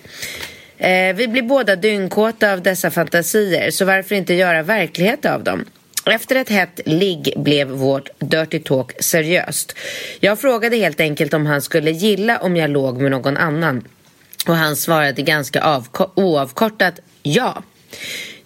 Eh, vi blir båda dyngkåta av dessa fantasier, så varför inte göra verklighet av dem? Efter ett hett ligg blev vårt dirty talk seriöst. Jag frågade helt enkelt om han skulle gilla om jag låg med någon annan. Och han svarade ganska oavkortat ja.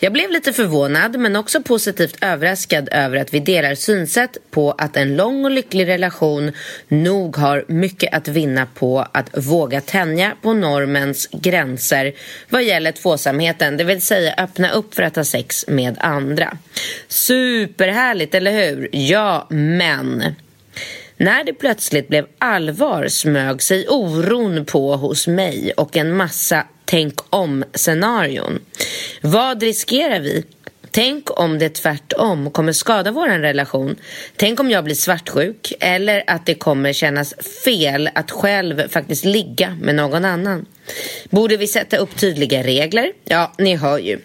Jag blev lite förvånad men också positivt överraskad över att vi delar synsätt på att en lång och lycklig relation nog har mycket att vinna på att våga tänja på normens gränser vad gäller tvåsamheten, det vill säga öppna upp för att ha sex med andra. Superhärligt, eller hur? Ja, men... När det plötsligt blev allvar smög sig oron på hos mig och en massa tänk om-scenarion. Vad riskerar vi? Tänk om det tvärtom kommer skada vår relation. Tänk om jag blir svartsjuk eller att det kommer kännas fel att själv faktiskt ligga med någon annan. Borde vi sätta upp tydliga regler? Ja, ni hör ju.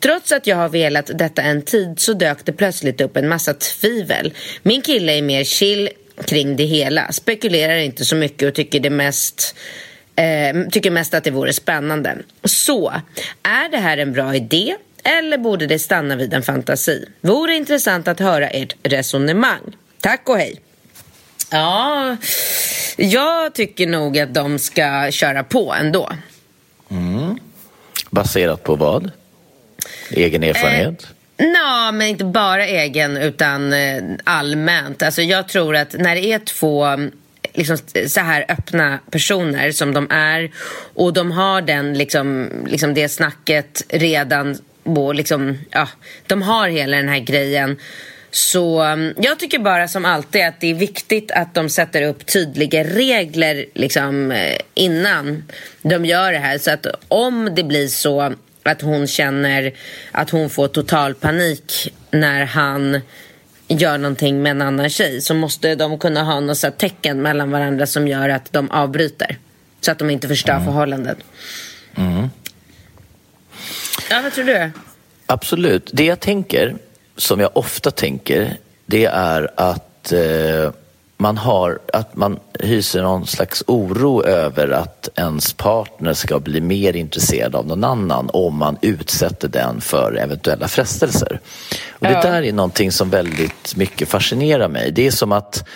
Trots att jag har velat detta en tid så dök det plötsligt upp en massa tvivel. Min kille är mer chill kring det hela, spekulerar inte så mycket och tycker det mest Eh, tycker mest att det vore spännande. Så, är det här en bra idé eller borde det stanna vid en fantasi? Vore intressant att höra ert resonemang. Tack och hej. Ja, jag tycker nog att de ska köra på ändå. Mm. Baserat på vad? Egen erfarenhet? Eh, men inte bara egen utan eh, allmänt. Alltså jag tror att när det är två liksom, så här öppna personer som de är och de har den, liksom, liksom det snacket redan och liksom, ja, de har hela den här grejen så mm, jag tycker bara som alltid att det är viktigt att de sätter upp tydliga regler liksom, eh, innan de gör det här. Så att om det blir så att hon känner att hon får total panik när han gör någonting med en annan tjej så måste de kunna ha något tecken mellan varandra som gör att de avbryter. Så att de inte förstör mm. förhållandet. Mm. Ja, vad tror du? Absolut. Det jag tänker, som jag ofta tänker, det är att eh, man, har, att man hyser någon slags oro över att ens partner ska bli mer intresserad av någon annan om man utsätter den för eventuella frestelser. Och det där är någonting som väldigt mycket fascinerar mig. Det är som att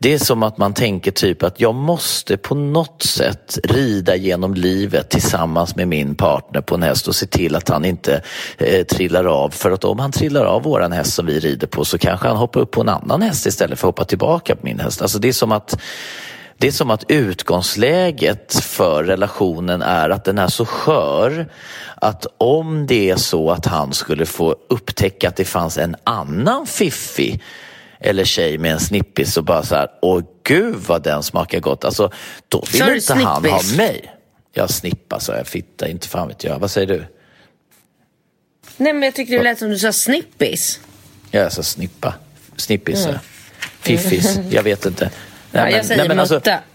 det är som att man tänker typ att jag måste på något sätt rida genom livet tillsammans med min partner på en häst och se till att han inte eh, trillar av. För att om han trillar av våran häst som vi rider på så kanske han hoppar upp på en annan häst istället för att hoppa tillbaka på min häst. Alltså det är som att det är som att utgångsläget för relationen är att den är så skör att om det är så att han skulle få upptäcka att det fanns en annan fiffig eller tjej med en snippis och bara så här, åh gud vad den smakar gott. Alltså, då vill inte snippis? han ha mig. Jag snippa sa jag, fitta, inte fan vet jag. Vad säger du? Nej men jag tyckte det lät som du sa snippis. Ja, jag sa snippa. Snippis, mm. fiffis, jag vet inte. Nej, ja, jag men, säger nej, men alltså- mutta. Alltså,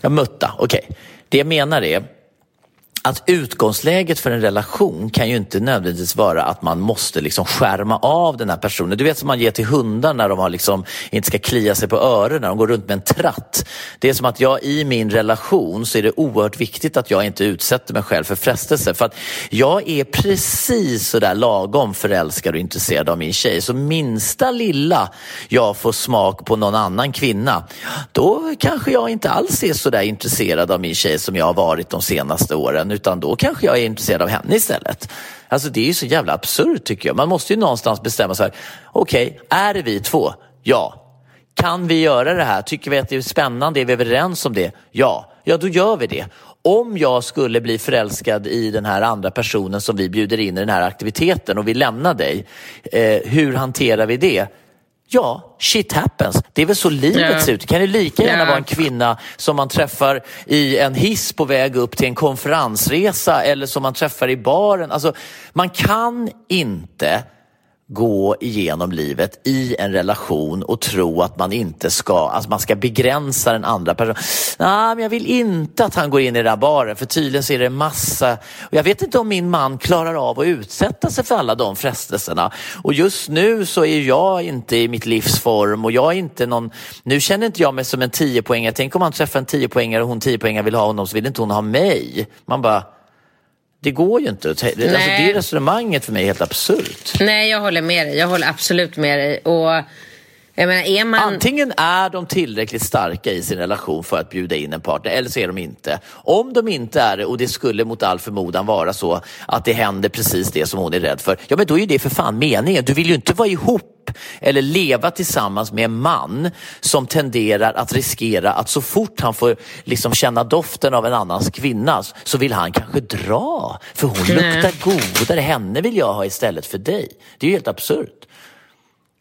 ja, mutta, okej. Okay. Det jag menar är att utgångsläget för en relation kan ju inte nödvändigtvis vara att man måste liksom skärma av den här personen. Du vet som man ger till hundar när de har liksom, inte ska klia sig på öronen, när de går runt med en tratt. Det är som att jag i min relation så är det oerhört viktigt att jag inte utsätter mig själv för frestelse. För att jag är precis sådär lagom förälskad och intresserad av min tjej. Så minsta lilla jag får smak på någon annan kvinna, då kanske jag inte alls är sådär intresserad av min tjej som jag har varit de senaste åren utan då kanske jag är intresserad av henne istället. Alltså det är ju så jävla absurt tycker jag. Man måste ju någonstans bestämma sig. Okej, okay, är det vi två? Ja. Kan vi göra det här? Tycker vi att det är spännande? Är vi överens om det? Ja. Ja, då gör vi det. Om jag skulle bli förälskad i den här andra personen som vi bjuder in i den här aktiviteten och vi lämnar dig, eh, hur hanterar vi det? Ja, shit happens. Det är väl så livet yeah. ser ut. Det kan ju lika gärna yeah. vara en kvinna som man träffar i en hiss på väg upp till en konferensresa eller som man träffar i baren. Alltså, man kan inte gå igenom livet i en relation och tro att man inte ska, alltså man ska begränsa den andra personen. Nej, men jag vill inte att han går in i den där baren för tydligen så är det massa, och jag vet inte om min man klarar av att utsätta sig för alla de frestelserna. Och just nu så är jag inte i mitt livsform och jag är inte någon, nu känner inte jag mig som en tiopoängare. Tänk om han träffar en tiopoängare och hon tiopoängare vill ha honom så vill inte hon ha mig. Man bara, det går ju inte. Alltså, det resonemanget för mig är helt absurt. Nej, jag håller med dig. Jag håller absolut med dig. Och menar, man... Antingen är de tillräckligt starka i sin relation för att bjuda in en partner eller så är de inte. Om de inte är det och det skulle mot all förmodan vara så att det händer precis det som hon är rädd för, ja men då är det för fan meningen. Du vill ju inte vara ihop eller leva tillsammans med en man som tenderar att riskera att så fort han får liksom känna doften av en annans kvinna så vill han kanske dra. För hon Nej. luktar godare, henne vill jag ha istället för dig. Det är ju helt absurt.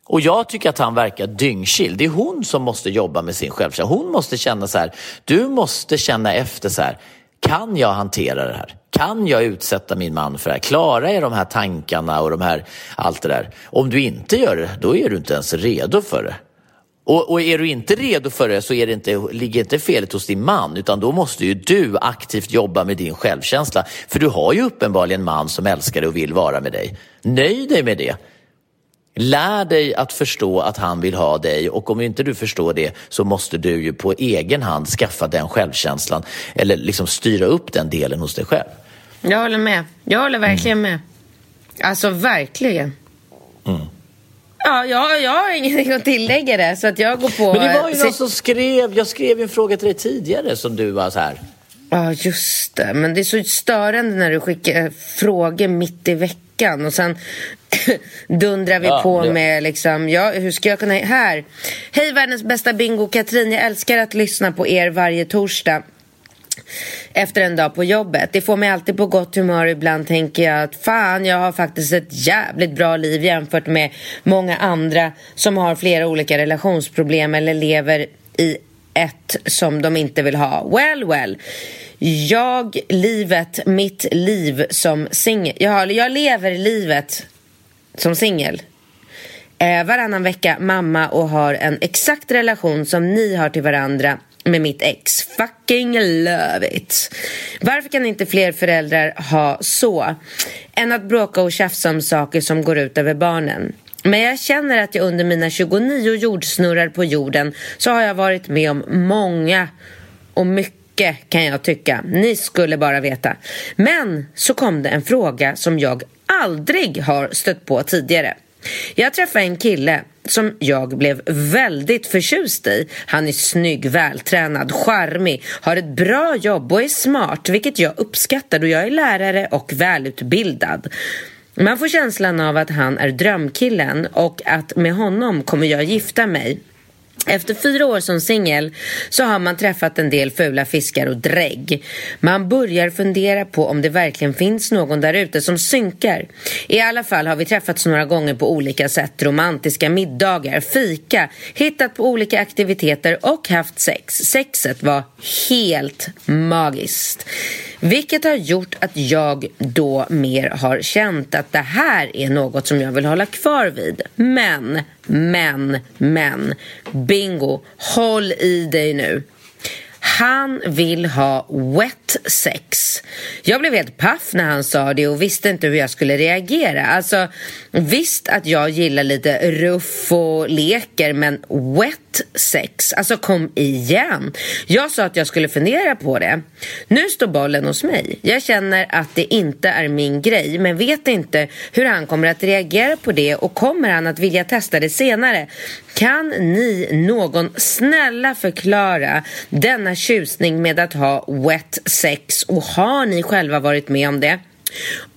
Och jag tycker att han verkar dyngchill. Det är hon som måste jobba med sin självkänsla. Hon måste känna så här, du måste känna efter så här, kan jag hantera det här? Kan jag utsätta min man för det här? Klarar jag de här tankarna och de här, allt det där? Om du inte gör det, då är du inte ens redo för det. Och, och är du inte redo för det så är det inte, ligger inte felet hos din man utan då måste ju du aktivt jobba med din självkänsla. För du har ju uppenbarligen en man som älskar dig och vill vara med dig. Nöj dig med det. Lär dig att förstå att han vill ha dig och om inte du förstår det så måste du ju på egen hand skaffa den självkänslan eller liksom styra upp den delen hos dig själv. Jag håller med. Jag håller verkligen med. Alltså, verkligen. Mm. Ja, jag, jag har ingenting att tillägga det, så att jag går på... Men det var ju någon som skrev, jag skrev ju en fråga till dig tidigare som du var så här. Ja, just det. Men det är så störande när du skickar frågor mitt i veckan och sen dundrar vi Ja, på det- med liksom, ja, hur ska jag kunna... Här! Hej världens bästa bingo, Katrin. Jag älskar att lyssna på er varje torsdag efter en dag på jobbet. Det får mig alltid på gott humör. Ibland tänker jag att fan, jag har faktiskt ett jävligt bra liv jämfört med många andra som har flera olika relationsproblem eller lever i ett som de inte vill ha. Well, well. Jag, livet, mitt liv som singel. Jag, jag lever livet som singel. Eh, varannan vecka mamma och har en exakt relation som ni har till varandra med mitt ex. Fucking love it. Varför kan inte fler föräldrar ha så? Än att bråka och tjafsa om saker som går ut över barnen. Men jag känner att jag under mina 29 jordsnurrar på jorden så har jag varit med om många och mycket kan jag tycka. Ni skulle bara veta. Men så kom det en fråga som jag aldrig har stött på tidigare. Jag träffade en kille som jag blev väldigt förtjust i. Han är snygg, vältränad, charmig, har ett bra jobb och är smart, vilket jag uppskattar då jag är lärare och välutbildad. Man får känslan av att han är drömkillen och att med honom kommer jag gifta mig. Efter fyra år som singel så har man träffat en del fula fiskar och drägg. Man börjar fundera på om det verkligen finns någon där ute som synkar. I alla fall har vi träffats några gånger på olika sätt. Romantiska middagar, fika, hittat på olika aktiviteter och haft sex. Sexet var helt magiskt. Vilket har gjort att jag då mer har känt att det här är något som jag vill hålla kvar vid. Men, men, men. Bingo, håll i dig nu. Han vill ha wet sex. Jag blev helt paff när han sa det och visste inte hur jag skulle reagera. Alltså, visst att jag gillar lite ruff och leker, men wet sex? Alltså, kom igen. Jag sa att jag skulle fundera på det. Nu står bollen hos mig. Jag känner att det inte är min grej, men vet inte hur han kommer att reagera på det och kommer han att vilja testa det senare? Kan ni någon snälla förklara denna tjusning med att ha wet sex och har ni själva varit med om det?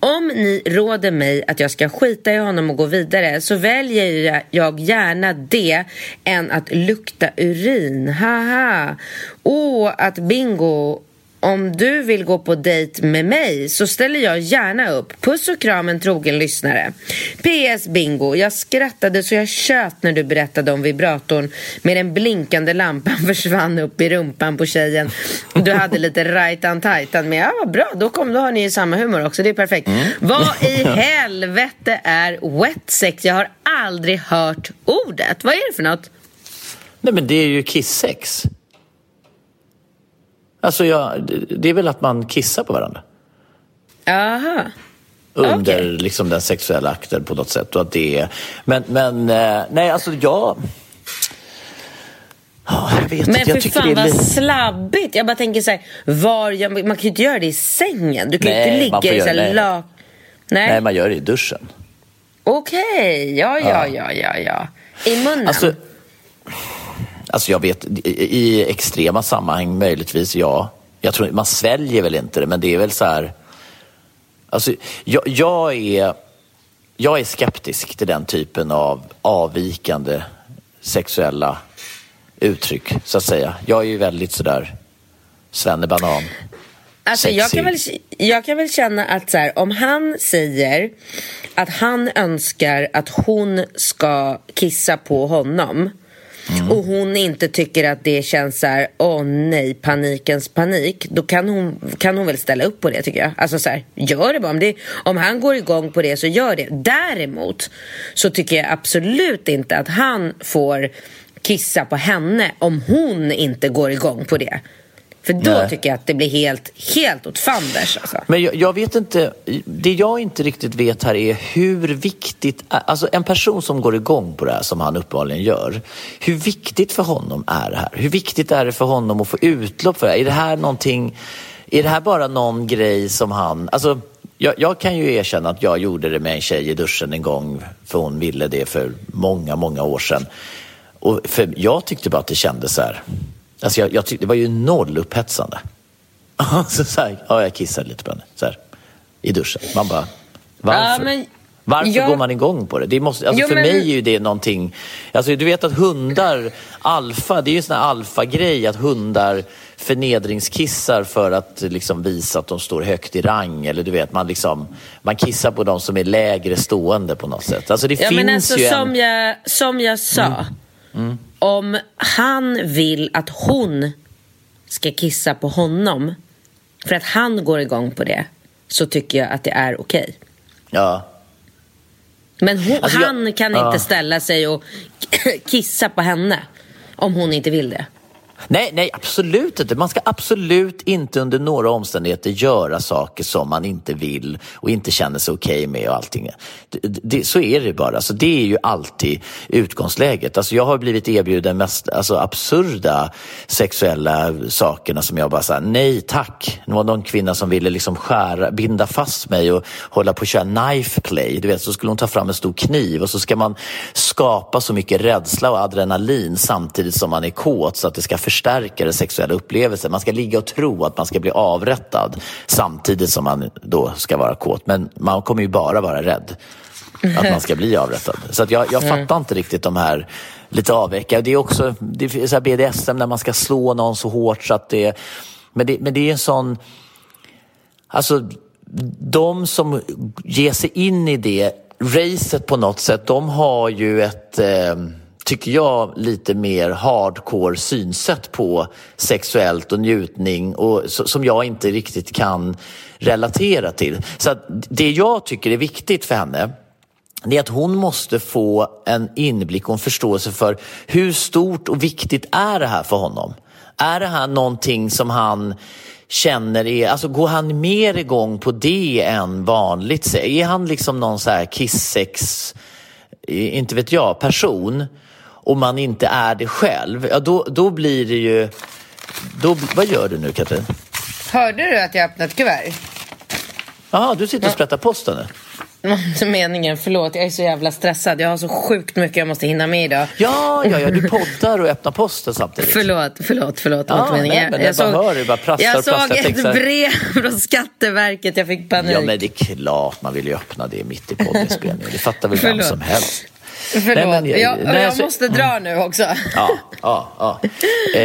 Om ni råder mig att jag ska skita i honom och gå vidare så väljer jag gärna det än att lukta urin. Haha. Och att bingo om du vill gå på dejt med mig så ställer jag gärna upp. Puss och kram en trogen lyssnare. PS Bingo, jag skrattade så jag tjöt när du berättade om vibratorn med den blinkande lampan försvann upp i rumpan på tjejen. Du hade lite rajtan tajtan med. Ja, vad bra, då, kom, då har ni ju samma humor också. Det är perfekt. Vad i helvete är wet sex? Jag har aldrig hört ordet. Vad är det för något? Nej men det är ju kissex. Alltså jag, det- är väl att man kissar på varandra. Aha. under Okej. liksom den sexuella akten på något sätt. Och att det är, men, men eh, nej, alltså jag... Ja, jag vet Men inte. Jag för tycker fan vad lite... slabbigt. Jag bara tänker så här, var, jag, man kan ju inte göra det i sängen. Du kan ju inte ligga i så göra här det. la... Nej, Nej, man gör det i duschen. okej. Ja, ja, ja, ja, ja. I munnen? Alltså, alltså jag vet, i, extrema sammanhang möjligtvis ja. Jag tror man sväljer väl inte det, men det är väl så här... Alltså, jag, jag, är, jag är skeptisk till den typen av avvikande sexuella uttryck, så att säga. Jag är ju väldigt sådär svennebanan. Alltså, jag, kan väl, jag kan väl känna att så här, om han säger att han önskar att hon ska kissa på honom Mm. och hon inte tycker att det känns så här, åh nej, panikens panik. Då kan hon, kan hon väl ställa upp på det tycker jag. Alltså så här, gör det bara. Om, det, om han går igång på det så gör det. Däremot så tycker jag absolut inte att han får kissa på henne om hon inte går igång på det. För då Nej. tycker jag att det blir helt, helt åt fanders alltså. Men jag, jag vet inte, det jag inte riktigt vet här är hur viktigt, alltså en person som går igång på det här som han uppenbarligen gör, hur viktigt för honom är det här? Hur viktigt är det för honom att få utlopp för det här? Är det här någonting, är det här bara någon grej som han, alltså jag, jag kan ju erkänna att jag gjorde det med en tjej i duschen en gång för hon ville det för många, många år sedan. Och för jag tyckte bara att det kändes så här, alltså jag, jag tyckte det var ju noll upphetsande. så, så här, ja, jag kissade lite på henne så här, i duschen. Man bara, varför? Ja, men Varför jag- går man igång på det? det måste, alltså Jo, för men- mig är ju det någonting... Alltså du vet att hundar, alfa, det är ju en sån här alfa-grej att hundar förnedringskissar för att liksom visa att de står högt i rang. Eller du vet, man, liksom, man kissar på de som är lägre stående på något sätt. Alltså det Ja, finns men alltså, ju som, en... jag, som jag sa. Mm. Om han vill att hon ska kissa på honom för att han går igång på det så tycker jag att det är okej. Ja. Men hon, Alltså, jag- han kan ja. inte ställa sig och kissa på henne om hon inte vill det. Nej, nej, absolut inte. Man ska absolut inte under några omständigheter göra saker som man inte vill och inte känner sig okej med och allting. Det, det, så är det bara. Alltså, det är ju alltid utgångsläget. Alltså, jag har blivit erbjuden mest alltså, absurda sexuella sakerna som jag bara sa nej tack. Det var någon kvinna som ville liksom skära, binda fast mig och hålla på att köra knife play. Du vet, så skulle hon ta fram en stor kniv och så ska man skapa så mycket rädsla och adrenalin samtidigt som man är kåt så att det ska förstärka den sexuella upplevelsen. Man ska ligga och tro att man ska bli avrättad samtidigt som man då ska vara kåt. Men man kommer ju bara vara rädd att man ska bli avrättad. Så att jag, jag fattar inte riktigt de här lite avvecka. Det är också det är så BDSM när man ska slå någon så hårt så att det... Men det, men det är en sån... Alltså, de som ger sig in i det racet på något sätt, de har ju ett, eh, tycker jag, lite mer hardcore synsätt på sexuellt och njutning och, som jag inte riktigt kan relatera till. Så att det jag tycker är viktigt för henne, det är att hon måste få en inblick och en förståelse för hur stort och viktigt är det här för honom? Är det här någonting som han känner är, alltså går han mer igång på det än vanligt? Är han liksom någon så här kissex, inte vet jag, person och man inte är det själv, ja då, då blir det ju, då, vad gör du nu Katrin? Hörde du att jag öppnat ett kuvert? Jaha, du sitter och sprättar posten nu? Meningen, förlåt. Jag är så jävla stressad. Jag har så sjukt mycket jag måste hinna med idag. Ja, ja, ja, du poddar och öppnar posten samtidigt. Förlåt, förlåt, förlåt. Ja, nej, men jag bara hör det, bara prasslar jag såg Jag ett här- brev från Skatteverket. Jag fick panik. Ja, men det är klart man vill ju öppna det mitt i poddinspelningen. Det fattar väl vem som helst. Förlåt. Nej, men jag- jag, nej, jag alltså- måste dra nu också. Ja, ja, ja. Eh,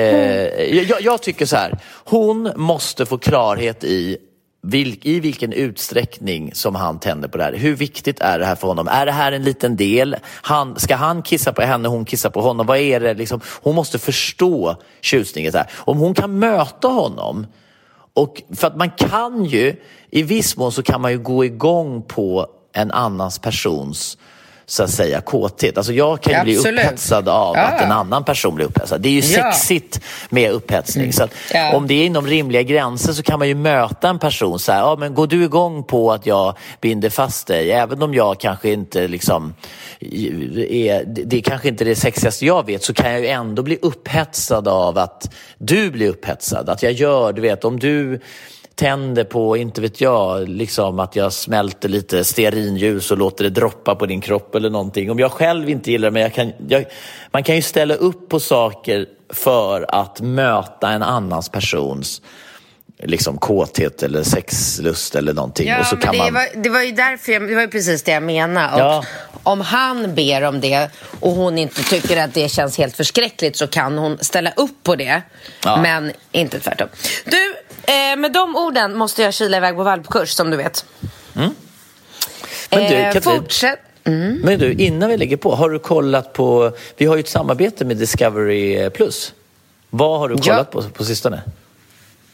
jag, jag tycker så här, hon måste få klarhet i vil, i vilken utsträckning som han tänder på det här. Hur viktigt är det här för honom? Är det här en liten del? Han, ska han kissa på henne, hon kissar på honom? Vad är det? Liksom, hon måste förstå tjusningen. Så här. Om hon kan möta honom och för att man kan ju, i viss mån så kan man ju gå igång på en annans persons så att säga kåthet. Alltså jag kan ju bli Absolut. upphetsad av Ja. att en annan person blir upphetsad. Det är ju Ja. sexigt med upphetsning. Så att Ja. om det är inom rimliga gränser så kan man ju möta en person så här, ja men går du igång på att jag binder fast dig, även om jag kanske inte liksom är, det är kanske inte det sexigaste jag vet, så kan jag ju ändå bli upphetsad av att du blir upphetsad. Att jag gör, du vet, om du tänder på, inte vet jag, liksom att jag smälter lite stearinljus och låter det droppa på din kropp eller någonting. Om jag själv inte gillar det, men jag kan, jag, man kan ju ställa upp på saker för att möta en annans persons liksom kåthet eller sexlust eller någonting. Ja, och så kan det, man... var, det var ju därför jag, det var ju precis det jag menade. Och Ja. Om han ber om det och hon inte tycker att det känns helt förskräckligt så kan hon ställa upp på det. Ja. Men inte tvärtom. Du, eh, med de orden måste jag kila iväg på valpkurs som du vet. Men du, Eh, Katrin, fortsätt. Mm. men du, innan vi lägger på, har du kollat på... Vi har ju ett samarbete med Discovery Plus. Vad har du Ja. kollat på på sistone?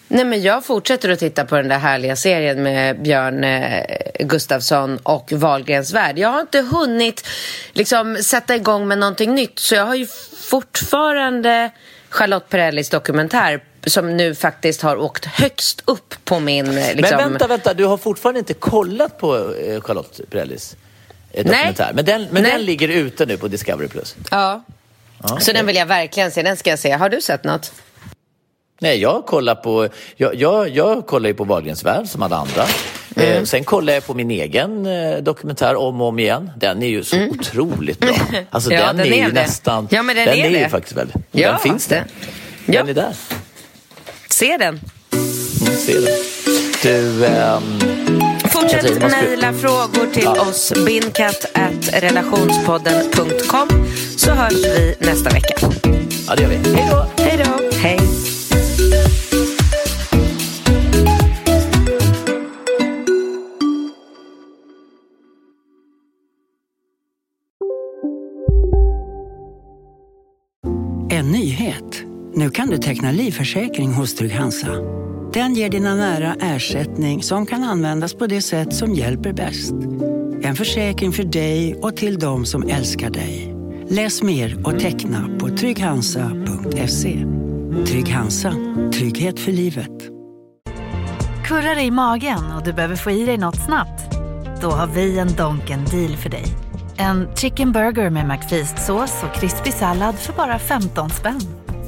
Nej, men jag fortsätter att titta på den där härliga serien med Björn eh, Gustafsson och Wahlgrens värld. Jag har inte hunnit liksom, sätta igång med någonting nytt så jag har ju fortfarande Charlotte Perrellis dokumentär som nu faktiskt har åkt högst upp på min... eh, Liksom... Men vänta, vänta, du har fortfarande inte kollat på eh, Charlotte Perrellis eh, dokumentär? Men, den, men Nej. den ligger ute nu på Discovery Plus? Ja. Ja, Så okej. den vill jag verkligen se. Den ska jag se. Har du sett något? Nej, jag kollar på... Jag, jag, jag kollar ju på Wahlgrens värld som alla andra. Mm. Eh, sen kollar jag på min egen eh, dokumentär om och om igen. Den är ju så otroligt bra. Alltså Mm. Ja, den, den är är ju det. nästan... Ja, men den den är är ju faktiskt väldigt... Ja, den finns det- ja. Den är där. Se den. Mm, ser du. Ehm, Fortsätt mejla frågor till Ja. oss. bindkatt.relationspodden.com så hörs vi nästa vecka. ja, det gör vi. Hej då! Hej då. Hej. Nu kan du teckna livförsäkring hos Trygg-Hansa. Den ger dina nära ersättning som kan användas på det sätt som hjälper bäst. En försäkring för dig och till de som älskar dig. Läs mer och teckna på trygghansa.se. Trygg Hansa. Trygghet för livet. Kurrar det i magen och du behöver få i dig något snabbt? Då har vi en Donken deal för dig. En chicken burger med McFeast-sås och krispig sallad för bara 15 spänn.